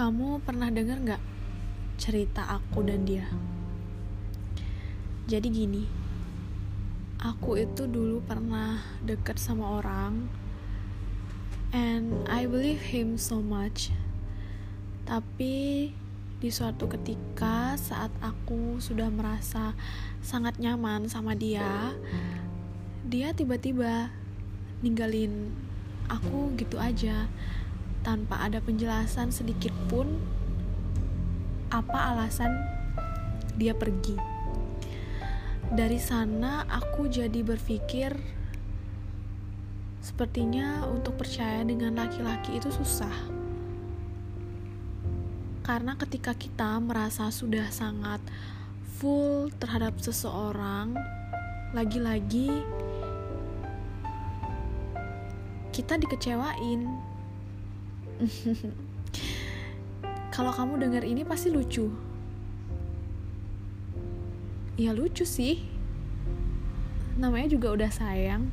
Kamu pernah denger nggak cerita aku dan dia? Jadi gini, aku itu dulu pernah deket sama orang, and I believe him so much. Tapi di suatu ketika saat aku sudah merasa sangat nyaman sama dia, dia tiba-tiba ninggalin aku gitu aja tanpa ada penjelasan sedikit pun apa alasan dia pergi. Dari sana aku jadi berpikir sepertinya untuk percaya dengan laki-laki itu susah. Karena ketika kita merasa sudah sangat full terhadap seseorang, lagi-lagi kita dikecewain Kalau kamu dengar ini pasti lucu. Ya lucu sih. Namanya juga udah sayang.